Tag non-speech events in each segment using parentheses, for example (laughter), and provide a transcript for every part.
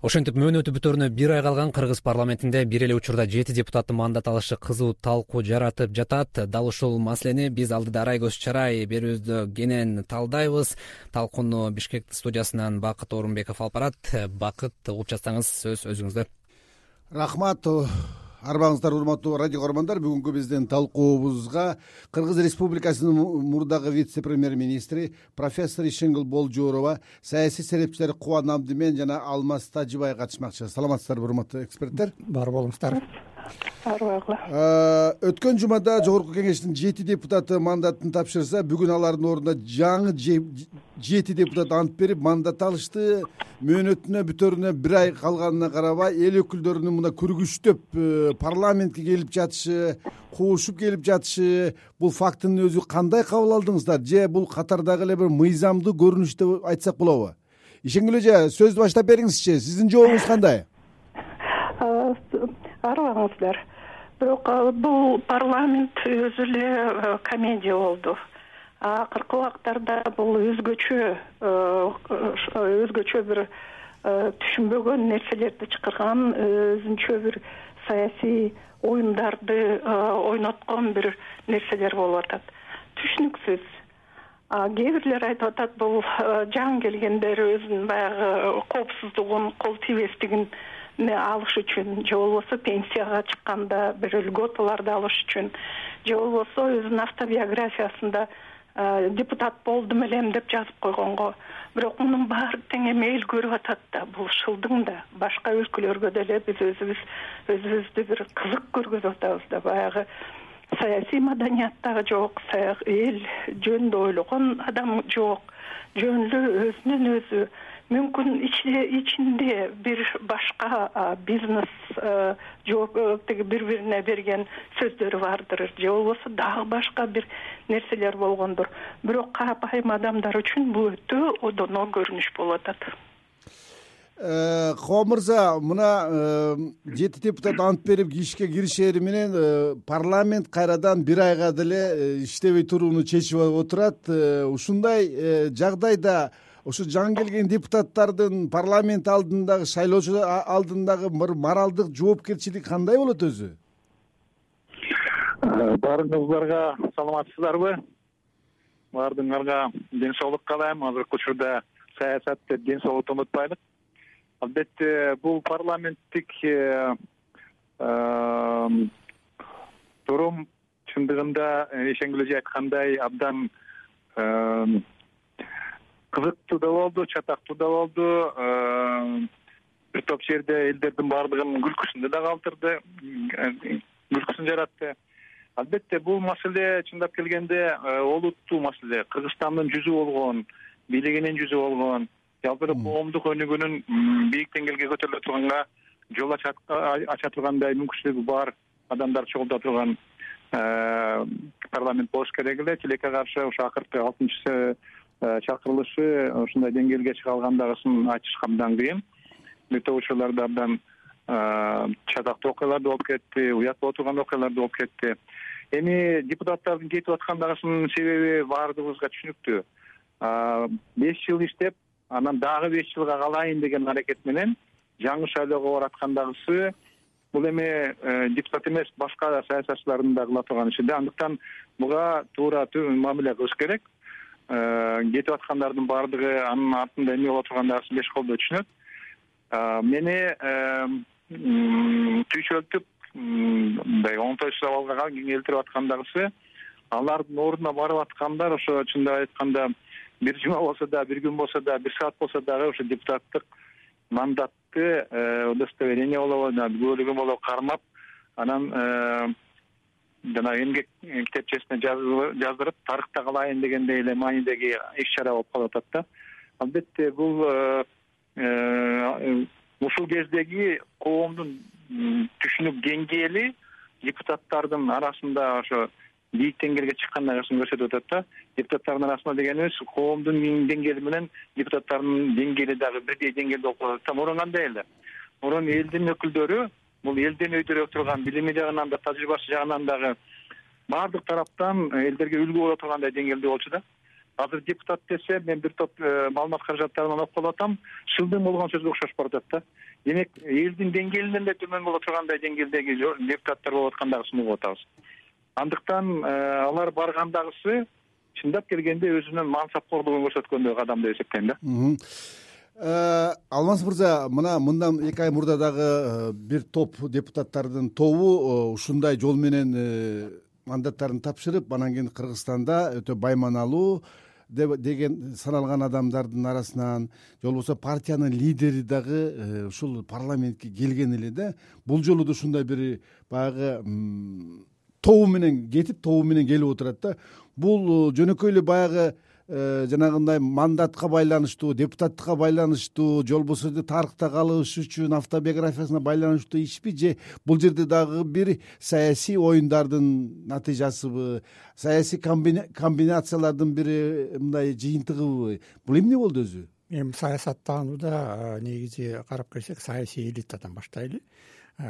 ошентип мөөнөтү бүтөрүнө бир ай калган кыргыз парламентинде бир эле учурда жети депутаттын мандат алышы кызуу талкуу жаратып жатат. Дал ушул маселени биз алдыда арай көз чарай берүүбүздө кенен талдайбыз. Талкууну бишкек студиясынан бакыт орунбеков алып барат. Бакыт угуп жатсаңыз сөз өзүңүздө рахмат арыбаңыздар урматтуу радио каармандар бүгүнкү биздин талкуубузга кыргыз республикасынын мурдагы вице премьер министри профессор ишенгүл болжоорова саясий серепчилер кубан абдимен жана алмаз тажыбай катышмакчы. Саламатсыздарбы урматтуу эксперттер? Бар болуңуздар барбы өткөн жумада жогорку кеңештин жети депутаты мандатын тапшырса бүгүн алардын ордуна жаңы жети депутат ант берип мандат алышты. Мөөнөтүнө бүтөрүнө бир ай калганына карабай эл өкүлдөрүнүн мына күргүчтөп э, парламентке келип жатышы кубушуп келип жатышы бул фактынын өзү кандай кабыл алдыңыздар? Же бул катардагы эле бир мыйзамдуу көрүнүш деп айтсак болобу? Ишенгүл эже сөздү баштап бериңизчи сиздин жообуңуз кандай арыбаңыздар бирок бул парламент өзү эле комедия болду. Акыркы убактарда бул өзгөчө өзгөчө бир түшүнбөгөн нерселерди чакырган өзүнчө бир саясий оюндарды ойноткон бир нерселер болуп атат. Түшүнүксүз. Кээ бирлер айтып атат бул жаңы келгендер өзүнүн баягы коопсуздугун кол тийбестигин алыш үчүн же болбосо пенсияга чыкканда бир льготаларды алыш үчүн же болбосо өзүнүн автобиографиясында депутат болдум элем деп жазып койгонго. Бирок мунун баары тең эме эл көрүп атат да бул шылдың да. Башка өлкөлөргө деле биз өзүбүз өзүбүздү бир кызык көргөзүп атабыз да. Баягы саясий маданият дагы жок эл жөнүндө ойлогон адам жок. Жөнлүү өзүнөн өзү мүмкүн ичинде бир башка бизнес жооп тиги бири бирине берген сөздөрү бардыр же болбосо дагы башка бир нерселер болгондур. Бирок карапайым адамдар үчүн бул өтө одоно көрүнүш болуп атат. Э, кубан мырза мына э, жети депутат ант берип ишке киришери менен э, парламент кайрадан бир айга деле иштебей турууну чечип отурат. Ушундай жагдайда ушу жаңы келген депутаттардын парламент алдындагы шайлоочулар алдындагы бир моралдык жоопкерчилиги кандай болот өзү? Э, баарыңыздарга саламатсыздарбы? Баардыгыңарга ден соолук каалайм. Азыркы учурда саясат деп ден соолукту унутпайлык. Албетте бул парламенттик э, турум чындыгында ишенгүл эже айткандай абдан кызыктуу да болду чатактуу да болду бир топ жерде элдердин баардыгынын күлкүсүндө да калтырды күлкүсүн жаратты. Албетте бул маселе чындап келгенде э, олуттуу маселе. Кыргызстандын жүзү болгон бийлигинин жүзү болгон жалпы эле коомдук өнүгүүнүн бийик деңгээлге көтөрүлө турганга жол ача тургандай мүмкүнчүлүгү бар адамдар чогултуа турган э, парламент болуш керек эле. Тилекке каршы ошо акыркы алтынчы Э, чакырылышы ушундай деңгээлге чыга алгандагысын айтыш абдан кыйын бир топ учурларда абдан э, чатактуу окуялар да болуп кетти уят боло турган окуялар да болуп кетти. Эми депутаттардын кетип аткандагысынын себеби баардыгыбызга түшүнүктүү. Беш жыл иштеп анан дагы беш жылга калайын деген аракет менен жаңы шайлоого бараткандагысы бул эми э, депутат эмес башка саясатчылардын да кыла турган иши да. Андыктан буга туура мамиле кылыш керек. Э, кетип аткандардын баардыгы анын артында эмне боло тургандагысын беш колдоо түшүнөт. Мени түйшөлтүп мындай оңтойсуз абалга келтирип аткандагысы алардын ордуна барып аткандар ошо чындап айтканда бир жума болсо да бир күн болсо да бир саат болсо дагы ошо депутаттык мандатты э, удостоверение болобу куөлүгү болобу кармап анан э, жанагы эмгек китепчесине жаздырып тарыхта калайын дегендей эле маанидеги иш чара болуп калып атат да. Албетте бул э, э, ушул кездеги коомдун түшүнүк деңгээли депутаттардын арасында ошо бийик деңгээлге чыккандагысын көрсөтүп атат да. Депутаттардын арасында дегенибиз коомдун деңгээли менен депутаттардын деңгээли дагы бирдей деңгээлде болуп калып атат да. Мурун кандай эле? Мурун элдин өкүлдөрү бул элден өйдөрөөк турган билими жагынан да тажрыйбасы жагынан дагы баардык тараптан элдерге үлгү боло тургандай деңгээлде болчу да. Азыр депутат десе мен бир топ маалымат каражаттарынан окуп калып атам шылдың болгон сөзгө окшош барып атат да. Демек элдин деңгээлинен да төмөн боло тургандай деңгээлдеги депутаттар болуп аткандыгы сунуп атабыз. Андыктан алар баргандагысы чындап келгенде өзүнүн мансапкорлугун көрсөткөндөй кадам деп эсептейм да алмаз мырза мына мындан эки ай мурда дагы бир топ депутаттардын тобу ушундай жол менен мандаттарын тапшырып анан кийин кыргызстанда өтө байманалуу деген саналган адамдардын арасынан же болбосо партиянын лидери дагы э, ушул парламентке келген эле да бул жолу да ушундай бир баягы тобу менен кетип тобу менен келип отурат да бул э, жөнөкөй эле баягы Э, жанагындай мандатка байланыштуу депутаттыкка байланыштуу же болбосо тарыхта калыш үчүн автобиографиясына байланыштуу ишпи же бул жерде дагы бир саясий оюндардын натыйжасыбы саясий комбинациялардын бир мындай жыйынтыгыбы бул эмне болду өзү? Эми саясаттанууда негизи карап келсек саясий элитадан баштайлы.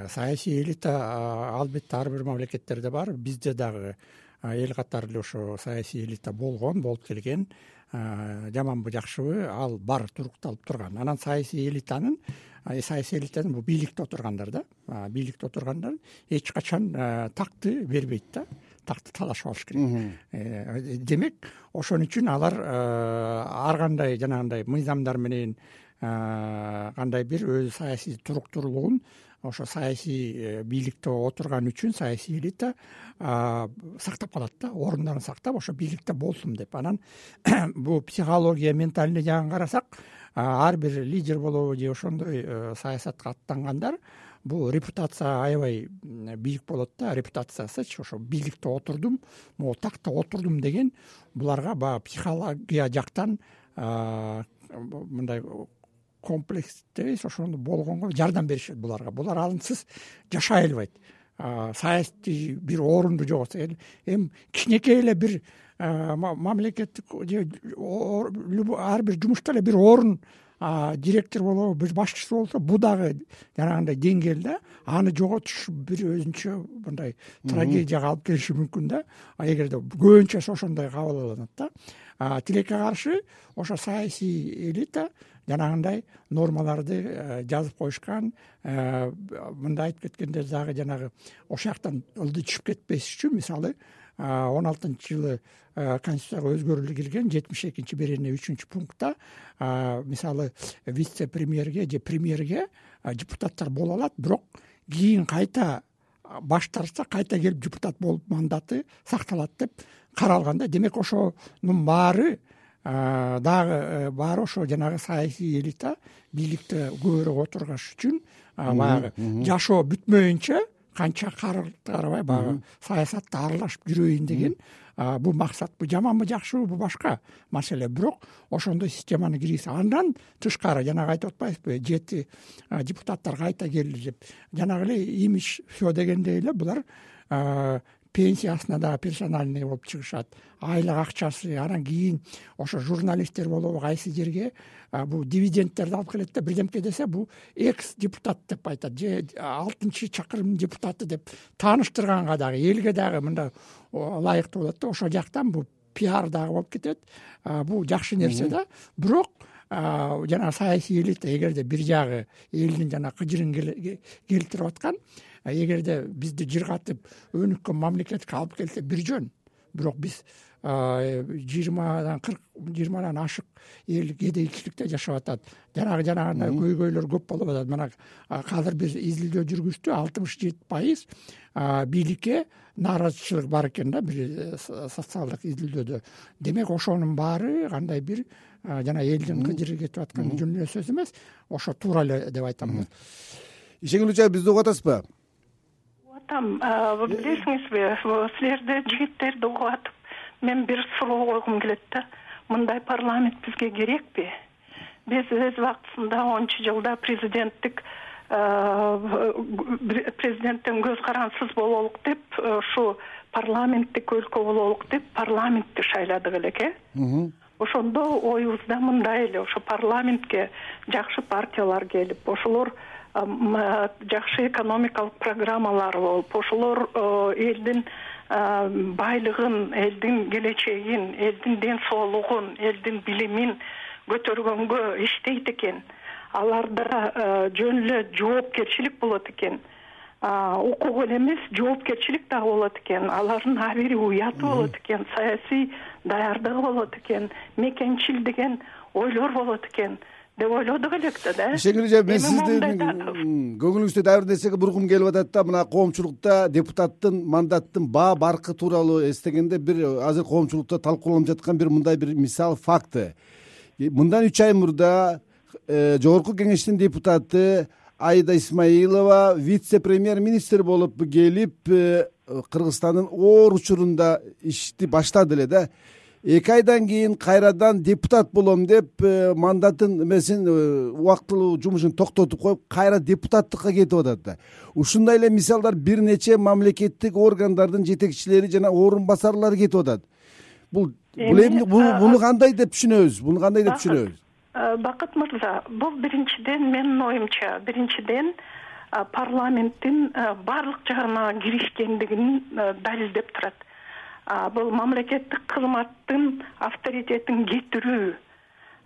Саясий элита албетте ар бир мамлекеттерде бар. Бизде дагы эл катары эле ошо саясий элита болгон болуп келген. Жаманбы жакшыбы. Ал бар турукталып турган. Анан саясий элитанын саясий элитанын бул бийликте отургандар да. Бийликте отургандар эч качан такты бербейт да. Такты талашып алыш керек. Э, демек ошон үчүн алар ар кандай жанагындай мыйзамдар менен кандай бир өзү саясий туруктуулугун ошо саясий э, бийликте отурган үчүн саясий элита сактап калат да орундарын сактап ошо бийликте болсун деп. Анан (clears throat) бул психология ментальный жагын карасак ар бир лидер болобу же ошондой э, саясатка аттангандар бул репутация аябай бийик болот да репутациясычы ошо бийликте отурдум могу такта отурдум деген буларга баягы психология жактан мындай комплекс дейбиз ошону болгонго жардам беришет буларга. Булар анысыз жашай албайт саясий бир орунду жоготсо эми кичинекей эле бир мамлекеттик же ар бир жумушта эле бир орун директор болобу бир башчысы болсо бул дагы жанагындай деңгээл да аны жоготуш бир өзүнчө мындай трагедияга алып келиши мүмкүн да. Эгерде көбүнчөсү ошондой кабыл алынат да тилекке каршы ошо саясий элита жанагындай нормаларды э, жазып коюшкан э, мындай айтып кеткенде дагы жанагы ошол жактан ылдый түшүп кетпеш үчүн мисалы он алтынчы жылы э, конституцияга өзгөрүүлөр кирген жетимиш экинчи берене үчүнчү пунктта мисалы вице премьерге же премьерге депутаттар боло алат бирок кийин кайта баш тартса кайта келип депутат болуп мандаты сакталат деп каралган да. Демек ошонун баары дагы э, баары ошо жанагы саясий элита бийликте көбүрөөк отургаш үчүн баягы жашоо бүтмөйүнчө канча карабай баягы саясатта аралашып жүрөйүн деген бул максат. Бул жаманбы жакшыбы бул башка маселе. Бирок ошондой системаны киргизсе андан тышкары жанагы айтып атпайбызбы жети депутаттар кайта келди деп. Жанагы эле имидж все дегендей эле булар пенсиясына дагы персональный болуп чыгышат. Айлык акчасы анан кийин ошо журналисттер болобу кайсы жерге бул дивидендтерди алып келет да бирдемке десе бул экс депутат деп айтат же алтынчы чакырымдын депутаты деп тааныштырганга дагы элге дагы мындай ылайыктуу болот да ошол жактан бул пиар дагы болуп кетет. Бул жакшы нерсе да. Бирок жанагы саясий элита эгерде бир жагы элдин жанагы кыжырын келтирип аткан эгерде бизди жыргатып өнүккөн мамлекетке алып келсе бир жөн. Бирок биз жыйырмадан кырк жыйырмадан ашык эл кедейчиликте жашап атат. Жанагы жанагындай көйгөйлөр көп болуп атат. Мына азыр бир изилдөө жүргүздү алтымыш жети пайыз бийликке нааразычылык бар экен да бир э, социалдык изилдөөдө. Демек ошонун баары кандай бир жана элдин кыжыры кетип аткан жөн эле сөз эмес ошо туура эле деп айтам ишенгүл эже бизди угуп атасызбы билесиңизби силерди жигиттерди угуп мен бир суроо койгум келет да. Мындай парламент бизге керекпи биз өз убактысында онунчу жылда президенттик президенттен көз карансыз бололук деп ушу парламенттик өлкө бололук деп парламентти шайладык элек э ошондо оюбузда мындай эле ошо парламентке жакшы партиялар келип ошолор жакшы экономикалык программалары болуп ошолор элдин байлыгын элдин келечегин элдин ден соолугун элдин билимин көтөргөнгө иштейт экен. Аларда жөн эле жоопкерчилик болот экен. Укук эле эмес жоопкерчилик дагы болот экен. Алардын абийири уяты болот экен саясий даярдыгы болот экен мекенчил деген ойлор болот экен деп ойлодук элек да да? Шеңир эже мен сиздин көңүлүңүздө дагы бир нерсеге бургум келип атат да мына коомчулукта депутаттын мандаттын баа баркы тууралуу эстегенде бир азыр коомчулукта талкууланып жаткан бир мындай бир мисал факты. Мындан үч ай мурда э, жогорку кеңештин депутаты аида исмаилова вице премьер министр болуп келип э, кыргызстандын оор учурунда ишти баштады эле да эки айдан кийин кайрадан депутат болом деп э, мандатын эмесин э, убактылуу жумушун токтотуп коюп кайра депутаттыкка кетип атат да. Ушундай эле мисалдар бир нече мамлекеттик органдардын жетекчилери жана орун басарлары кетип атат. Бул бул эмне буну кандай деп түшүнөбүз? Буну кандай деп түшүнөбүз? бакыт мырза бул биринчиден менин оюмча биринчиден парламенттин баардык жагына киришкендигин далилдеп турат бул мамлекеттик кызматтын авторитетин кетирүү.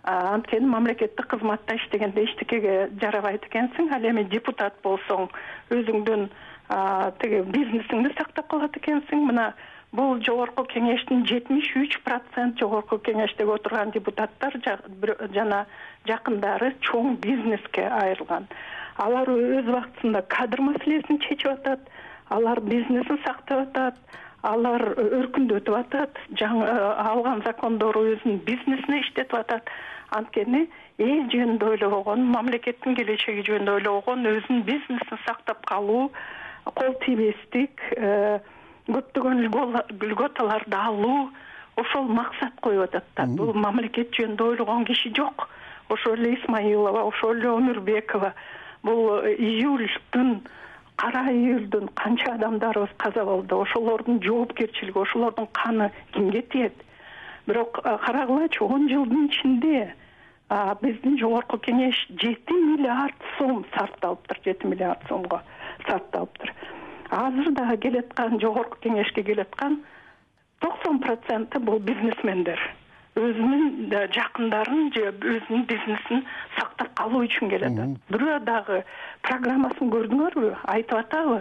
Анткени мамлекеттик кызматта иштегенде эчтекеге жарабайт экенсиң ал эми депутат болсоң өзүңдүн тиги бизнесиңди сактап калат экенсиң. Мына бул жогорку кеңештин жетимиш үч процент жогорку кеңештеги отурган депутаттар жана жакындары чоң бизнеске айрылган алар өз убактысында кадр маселесин чечип атат алар бизнесин сактап атат алар өркүндөтүп атат жаңы алган закондору бизнесине иштетип атат. Анткени эл жөнүндө ойлобогон мамлекеттин келечеги жөнүндө ойлобогон өзүнүн бизнесин сактап калуу кол тийбестик э, көптөгөн льготаларды алуу ошол максат коюп атат да. Бул мамлекет жөнүндө ойлогон киши жок. Ошол эле исмаилова ошол эле өмүрбекова бул э, июльдүн кара июльдүн канча адамдарыбыз каза болду. Ошолордун жоопкерчилиги ошолордун каны кимге тиет? Бирок карагылачы он жылдын ичинде биздин жогорку кеңеш жети миллиард сом сарпталыптыр жети миллиард сомго сарпталыптыр. Азыр дагы келаткан жогорку кеңешке келаткан токсон проценти бул бизнесмендер өзүнүн жакындарын же өзүнүн бизнесин сактап калуу үчүн келатат бирөө дагы программасын көрдүңөрбү? Айтып атабы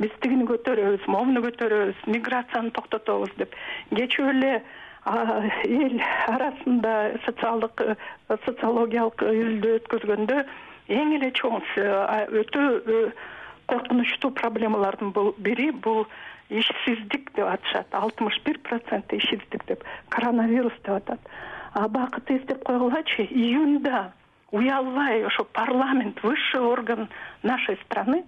биз тигини көтөрөбүз могуну көтөрөбүз миграцияны токтотобуз деп. Кечээ эле эл арасында социалдык социологиялык изилдөө өткөзгөндө эң эле чоң өтө коркунучтуу проблемалардын бири бул ишсиздик деп атышат алтымыш бир процент ишсиздик деп коронавирус деп атат. Бакыт эстеп койгулачы июньда уялбай ошо парламент высший орган нашей страны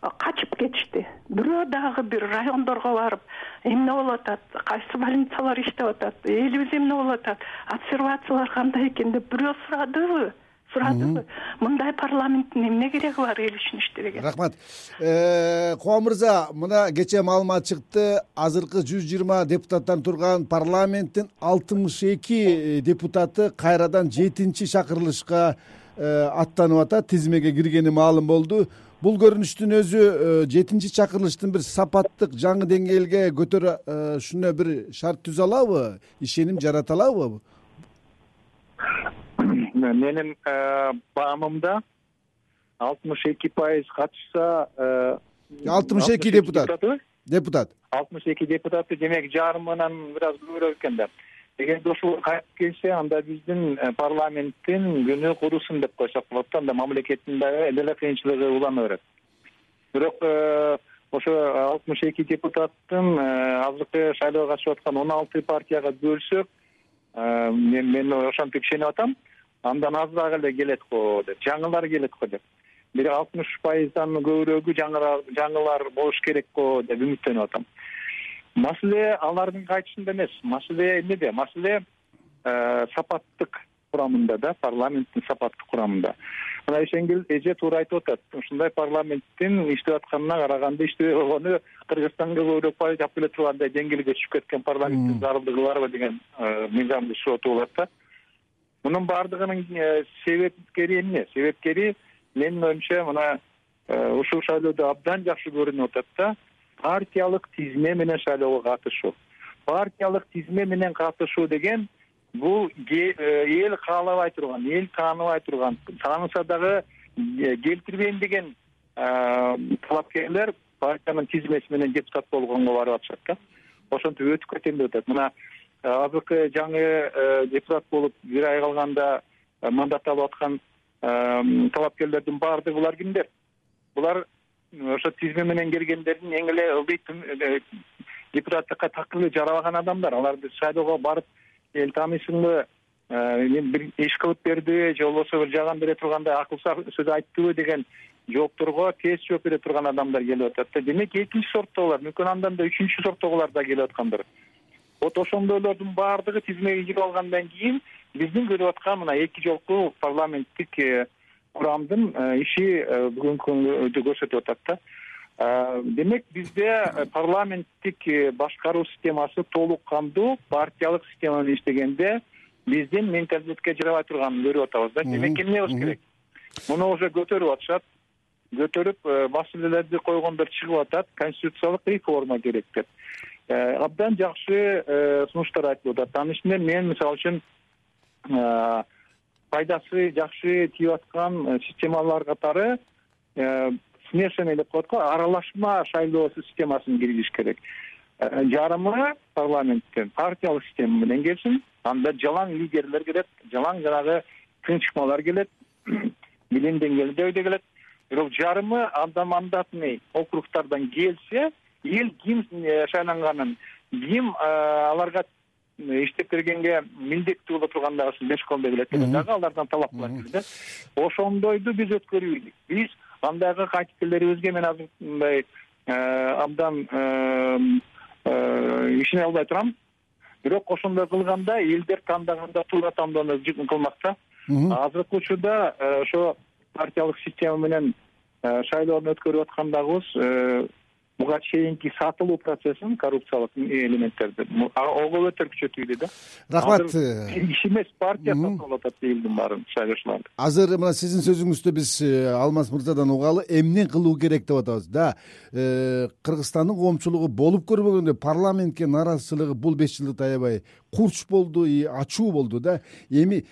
качып кетишти. Бирөө дагы бир райондорго барып эмне болуп атат кайсы больницалар иштеп атат элибиз эмне болуп атат обсервациялар кандай экен деп бирөө сурадыбы сурадыбы мындай парламенттин эмне кереги бар эл үчүн иштебеген рахмат. Э, кубан мырза мына кечээ маалымат чыкты. Азыркы жүз жыйырма депутаттан турган парламенттин алтымыш эки э, депутаты кайрадан жетинчи чакырылышка э, аттанып атат тизмеге киргени маалым болду. Бул көрүнүштүн өзү жетинчи чакырылыштын бир сапаттык жаңы деңгээлге көтөрүшүнө бир шарт түзө алабы ишеним жарата алабы менин э, баамымда алтымыш эки пайыз катышса э, алтымыш эки депутат. депутат. Алтымыш эки депутаты демек жарымынан бир аз көбүрөөк экен да. Эгерде ушул кайтып келсе анда биздин э, парламенттин күнү курусун деп койсок болот да анда мамлекеттин дагы эле кыйынчылыгы улана берет. Бирок ошо алтымыш эки депутаттын азыркы шайлоого катышып аткан он алты партияга бөлсөк мен ошентип ишенип атам андан азыраак эле келет го деп жаңылар келет го деп. Бир алтымыш пайыздан көбүрөөгү жаңылар болуш керек го деп үмүттөнүп атам. Маселе алардын кайтышында эмес. Маселе эмнеде маселе э, сапаттык курамында да парламенттин сапаттык курамында. Мына ишенгүл эже туура айтып атат. Ушундай парламенттин иштеп атканына караганда иштебей койгону кыргызстанга көбүрөөк пайда алып келе тургандай деңгээлге түшүп кеткен парламенттин зарылдыгы барбы деген мыйзамды түшүп болот да мунун баардыгынын э, себепкери эмне? Себепкери менин оюмча мына э, ушул шайлоодо абдан жакшы көрүнүп атат да партиялык тизме менен шайлоого катышуу. Партиялык тизме менен катышуу деген бул э, эл каалабай турган эл тааныбай турган тааныса дагы келтирбейм деген талапкерлер партиянын тизмеси менен депутат болгонго барып атышат да. Ошентип өтүп кетем деп атат. Мына азыркы жаңы депутат болуп бир ай калганда мандат алып аткан талапкерлердин баардыгы булар кимдер. Булар ошо тизме менен келгендердин эң эле ылдый э, депутаттыкка такыр жарабаган адамдар. Аларды шайлоого барып эл тааныйсыңбы э, бир иш кылып бердиби же болбосо бир жаган бере тургандай акыл сөз айттыбы деген жоопторго тез жооп бере турган адамдар келип атат да. Демек экинчи сорттогулар мүмкүн андан да үчүнчү сорттогулар да келип аткандыр вот ошондойлордун баардыгы тизмеге кирип алгандан кийин биздин көрүп аткан мына эки жолку парламенттик э, курамдын э, иши э, бүгүнкү күндө көрсөтүп атат да. Демек бизде парламенттик башкаруу системасы толук кандуу партиялык система менен иштегенде биздин менталитетке жарабай турганын көрүп атабыз да. Демек эмне кылыш керек. Муну уже көтөрүп атышат. Көтөрүп маселелерди койгондор чыгып атат. Конституциялык реформа керек деп абдан жакшы сунуштар айтылып атат анын ичинде мен мисалы үчүн пайдасы жакшы тийип аткан э, системалар катары э, смешанный деп коет го аралашма шайлоо системасын киргизиш керек. Э, жарымы парламенттен партиялык система менен келсин анда жалаң лидерлер келет жалаң жанагы тынчыкмалар келет (clears throat) билим деңгээлинде келет. Бирок жарымы анда мандатный округдардан келсе эл ким шайланганын ким аларга иштеп бергенге милдеттүү боло турган дагы ушул мешколдо билет деген дагы алардан талап кылат эле да ошондойду биз өткөрбөйлүк биз андагы кантипкерлерибизге мен азыр мындай э, абдан э, э, ишене албай турам. Бирок ошондой кылганда элдер тандаганда туура тандоону кылмак да азыркы учурда ошо партиялык система менен шайлоону өткөрүп аткандагыбыз буга чейинки сатылуу процессин коррупциялык элементтерди. Ого бетер күчөтүүдө да. Рахмат иш эмес партия сатып алып атат элдин баарын шайлоочуларды азыр мына сиздин сөзүңүздө биз э, алмаз мырзадан угалы эмне кылуу керек деп атабыз да. Э, кыргызстандын коомчулугу болуп көрбөгөндөй парламентке нааразычылыгы бул беш жылдыкта аябай курч болду и ачуу болду да. Эми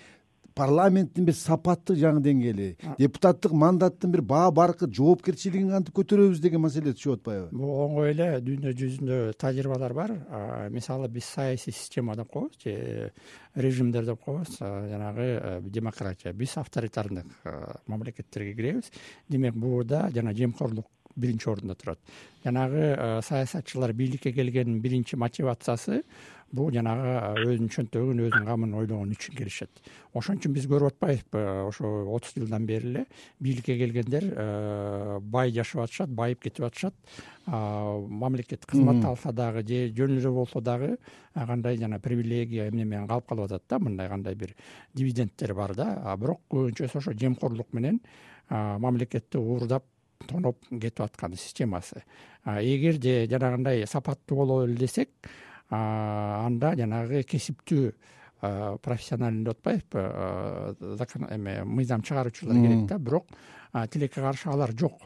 парламенттин бир сапаттык жаңы деңгээли депутаттык мандаттын бир баа баркы жоопкерчилигин кантип көтөрөбүз деген маселе түшүп атпайбы? Бул оңой эле дүйнө жүзүндө тажрыйбалар бар. Мисалы биз саясий система деп коебуз же режимдер деп коебуз жанагы демократия. Биз авторитардык мамлекеттерге киребиз. Демек буурда жана жемкорлук биринчи орунда турат. Жанагы саясатчылар бийликке келгенин биринчи мотивациясы бул жанагы өзүнүн чөнтөгүн өзүнүн камын ойлогон үчүн келишет. Ошон үчүн биз көрүп атпайбызбы ошо отуз жылдан бери эле бийликке келгендер бай жашап атышат байып кетип атышат. Мамлекеттик кызмат алса дагы же жөн эле болсо дагы кандай жана привилегия эмне менен калып калып атат да мындай кандай бир дивидендтер бар да. Бирок көбүнчөсү ошо жемкорлук менен мамлекетти уурдап тоноп кетип аткан системасы. Эгерде жанагындай сапаттуу бололу десек анда жанагы кесиптүү профессиональный деп атпайбызбы закон эме мыйзам чыгаруучулар керек да. Бирок тилекке каршы алар жок.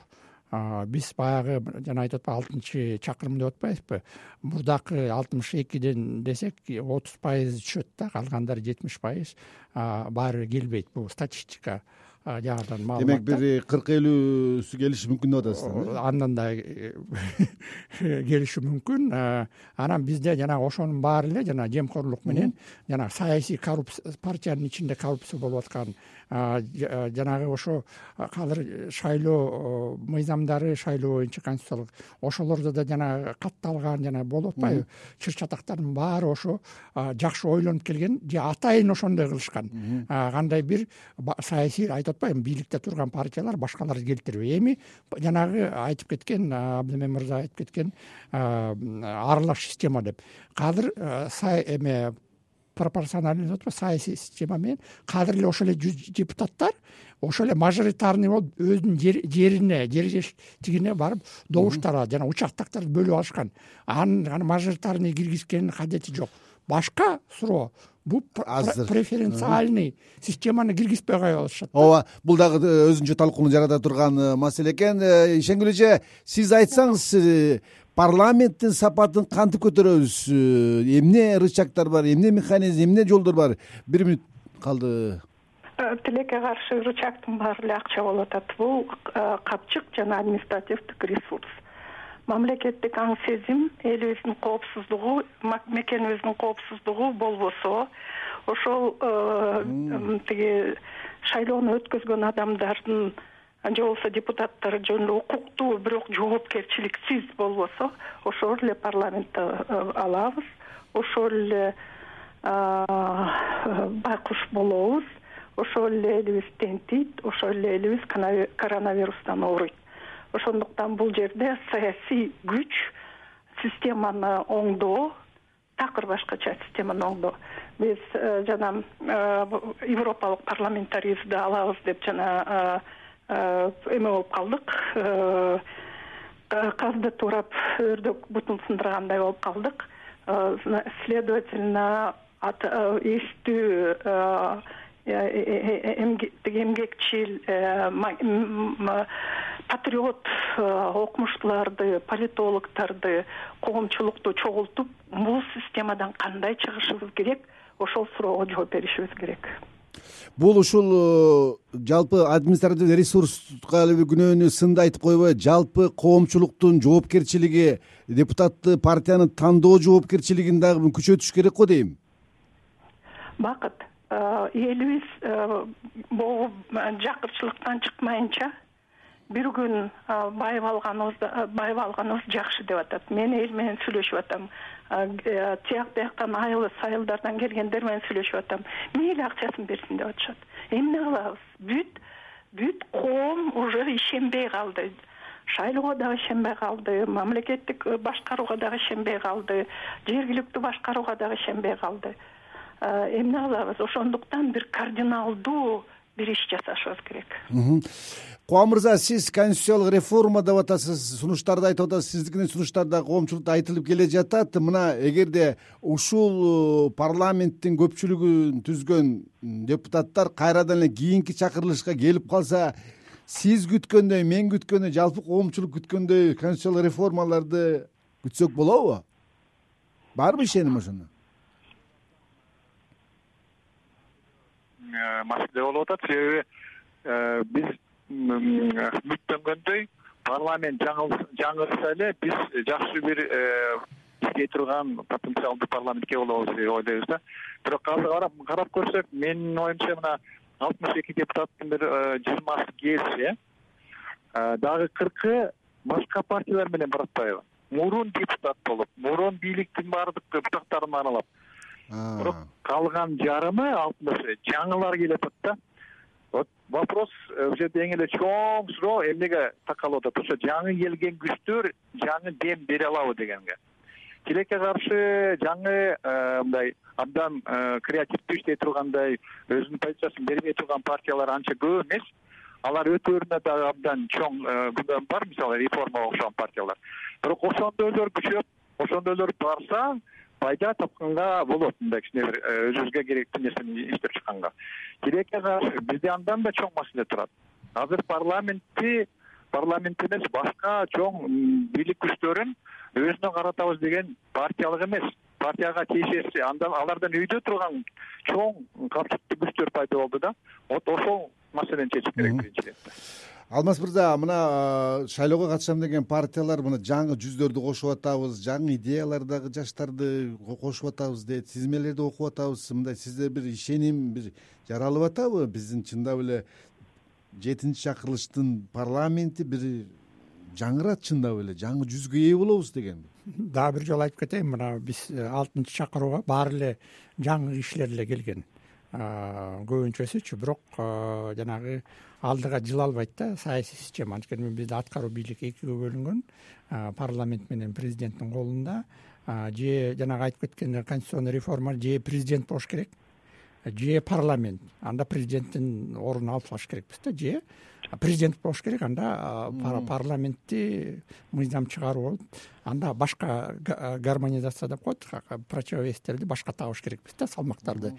Биз баягы жана айтып атпайбы алтынчы чакырым деп атпайбызбы мурдакы алтымыш экиден десек отуз пайызы түшөт да калгандары жетимиш пайыз баары бир келбейт бул статистика жагынан маалымат демек бир кырк элүүсү келиши мүмкүн деп атасыздар андан да э, (laughs) келиши мүмкүн. Анан бизде жанагы ошонун баары эле жана жемкорлук менен жанагы саясий коррупция партиянын ичинде коррупция болуп аткан жанагы ошо азыр шайлоо мыйзамдары шайлоо боюнча конституциялык ошолордо да жанагы катталган жана болуп атпайбы? Чыр чатактардын баары ошо жакшы ойлонуп келген же атайын ошондой кылышкан. Кандай бир саясий айтып атпаймынбы бийликте турган партиялар башкаларды келтирбей эми жанагы айтып кеткен абдымен мырза айтып кеткен аралаш система деп. Азыр эме пропорциональный деп саясий система менен. Кадыр эле ошол эле жүз депутаттар ошол эле мажоритарный болуп өзүнүн жерине жер жетишигине барып добуштар алат жана участокторду бөлүп алышкан. Анын аны мажоритарный киргизгендин кажети жок. Башка суроо бул азыр. преференциальный системаны киргизбей коюп алышат ооба бул дагы э, өзүнчө талкууну жарата турган э, маселе экен. Э, ишенгүл эже сиз айтсаңыз парламенттин сапатын кантип көтөрөбүз? Эмне рычагдар бар эмне механизм эмне жолдор бар? Бир мүнөт калды. Тилекке каршы рычагдын баары эле акча болуп атат. Бул капчык жана административдик ресурс. Мамлекеттик аң сезим элибиздин коопсуздугу мекенибиздин коопсуздугу болбосо ошол э, тиги шайлоону өткөзгөн адамдардын же болбосо депутаттар жөн эле укуктуу бирок жоопкерчиликсиз болбосо ошол эле парламентте э, алабыз. Ошол эле байкуш болобуз. Ошол эле элибиз тентийт ошол эле элибиз коронавирустан ооруйт. Ошондуктан бул жерде саясий күч системаны оңдоо такыр башкача системаны оңдоо. Биз э, жана э, европалык парламентаризмди алабыз деп жана эме болуп калдык. Казды туурап өрдөк бутун сындыргандай болуп калдык. Следовательно эстүү эмгекчил патриот э, окумуштууларды политологдорду коомчулукту чогултуп бул системадан кандай чыгышыбыз керек ошол суроого жооп беришибиз керек бул ушул э, жалпы административдик ресурска күнөөнү сынды айтып койбой жалпы коомчулуктун жоопкерчилиги депутатты партияны тандоо жоопкерчилигин дагы күчөтүш керек го дейм. Бакыт э, элибиз могу жакырчылыктан чыкмайынча бир күн байып алганыбыз байып алганыбыз жакшы деп атат. Мен эл менен сүйлөшүп атам. э, тияк бияктан айыл сайылдардан келгендер менен сүйлөшүп атам. Мейли акчасын берсин деп атышат. Эмне кылабыз? Бүт бүт коом уже ишенбей калды. Шайлоого дагы ишенбей калды мамлекеттик э, башкарууга дагы ишенбей калды жергиликтүү башкарууга дагы ишенбей калды. Эмне кылабыз? Ошондуктан бир кардиналдуу бир иш жасашыбыз керек. Кубан мырза сиз конституциялык реформа деп атасыз сунуштарды айтып атасыз сиздикинин сунуштары да коомчулукта айтылып келе жатат. Мына эгерде ушул э, парламенттин көпчүлүгүн түзгөн депутаттар кайрадан эле кийинки чакырылышка келип калса сиз күткөндөй мен күткөндөй жалпы коомчулук күткөндөй конституциялык реформаларды күтсөк болобу? Барбы ишеним ошондо маселе болуп атат. Себеби э, биз үмүттөнгөндөй парламент жаңырса эле биз жакшы бир э, иштей турган потенциалдуу парламентке болобуз деп ойлойбуз да. Бирок азыр карап көрсөк менин оюмча мына алтымыш эки депутаттын бир э, жыйырмасы келсе э, дагы кыркы башка партиялар менен барып атпайбы мурун депутат болуп мурун бийликтин баардык бутактарын аралап бирок калган жарымы алтымышы жаңылар келип атат да. Вот вопрос э, бул жерде эң эле чоң суроо эмнеге такалып атат ошо жаңы келген күчтөр жаңы дем бере алабы дегенге. Тилекке каршы жаңы э, мындай абдан э, креативдүү иштей тургандай өзүнүн позициясын бербей турган партиялар анча көп эмес. Алар өтөрүнө дагы абдан чоң күнөм бар мисалы реформага окшогон партиялар. Бирок ошондойлор күчөп ошондойлор барса пайда тапканга болот мындай кичине бир э, өзүбүзгө керектүү нерсени иштеп чыкканга. Тилекке каршы бизде андан да чоң маселе турат. Азыр парламентти парламент эмес башка чоң бийлик күчтөрүн өзүнө каратабыз деген партиялык эмес. Партияга тиешеси андан алардан үйдө турган чоң капчыктуу күчтөр пайда болду да вот ошол маселени чечиш керек биринчиден алмаз мырза мына шайлоого катышам деген партиялар мына жаңы жүздөрдү кошуп атабыз жаңы идеялардагы жаштарды кошуп атабыз дейт тизмелерди окуп атабыз. Мындай сизде бир ишеним бир жаралып атабы? Биздин чындап эле жетинчи чакырылыштын парламенти бир жаңырат чындап эле жаңы жүзгө ээ болобуз деген. Дагы бир жолу айтып кетейин мына биз э, алтынчы чакырууга баары эле жаңы кишилер эле келген көбүнчөсүчү бирок жанагы алдыга жыла албайт да саясий система анткени бизде аткаруу бийлик экиге бөлүнгөн парламент менен президенттин колунда. Же жанагы айтып кеткендей конституционный реформа же президент болуш керек же парламент. Анда президенттин ордун алып салыш керекпиз да же президент болуш керек анда парламентти мыйзам чыгаруу болуп анда башка гармонизация деп коет противовестерди башка табыш керекпиз да салмактарды.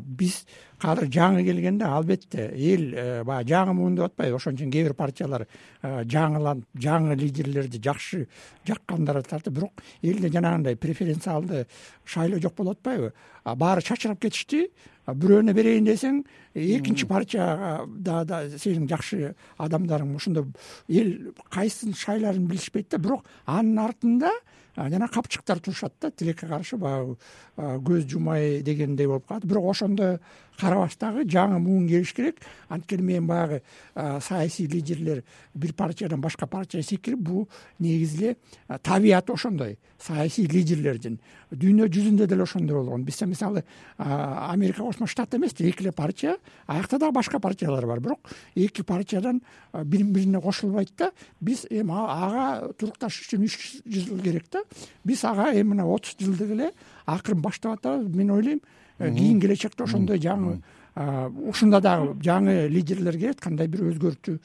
Биз азыр жаңы келгенде албетте эл э, баягы жаңы муун деп атпайбы. Ошон үчүн кээ бир партиялар жаңыланып жаңы лидерлерди жакшы жаккандары тартып бирок элде жанагындай преференциалдуу шайлоо жок болуп атпайбы. Баары чачырап кетишти бирөөнө берейин десең экинчи партияга да сенин жакшы адамдарың ошондо эл кайсысын шайлаарын билишпейт да бирок анын артында жана капчыктар турушат да тилекке каршы баягы көз жумай дегендей болуп калат. Бирок ошондо карабастагы жаңы муун келиш керек. Анткени мен баягы саясий лидерлер бир партиядан башка партияга секирип бул негизи эле табияты ошондой саясий лидерлердин. Дүйнө жүзүндө деле ошондой болгон. Бизде мисалы америка кошмо штат эмес эки эле партия аякта дагы башка партиялар бар. Бирок эки партиядан бири бирине кошулбайт да биз эми ага турукташыш үчүн үч жыл керек да биз ага эми мына отуз жылдык эле акырын баштап атабыз. Мен ойлойм кийинки келечекте ошондой жаңы ушунда дагы жаңы лидерлер келет кандай бир өзгөртүү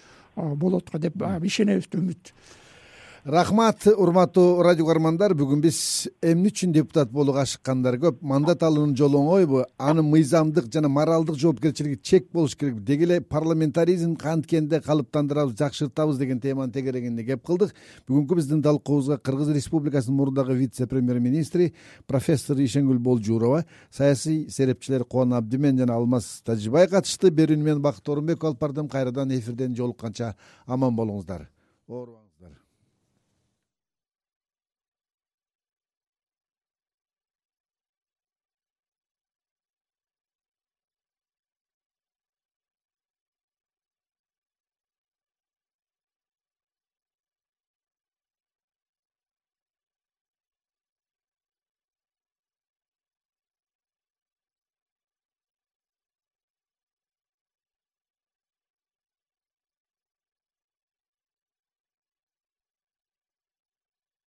болот го деп ишенебиз да үмүт рахмат урматтуу радио каармандар. Бүгүн биз эмне үчүн депутат болууга ашыккандар көп? Мандат алуунун жолу оңойбу анын мыйзамдык жана моралдык жоопкерчилиги чек болуш керек деги эле парламентаризм канткенде калыптандырабыз жакшыртабыз деген теманын тегерегинде кеп кылдык. Бүгүнкү биздин талкуубузга кыргыз республикасынын мурдагы вице премьер министри профессор ишенгүл болжурова саясий серепчилер кубан абдимен жана алмаз тажибай катышты. Берүүнү мен бакыт оорунбеков алып бардым. Кайрадан эфирден жолукканча аман болуңуздар